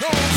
No!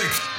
Music.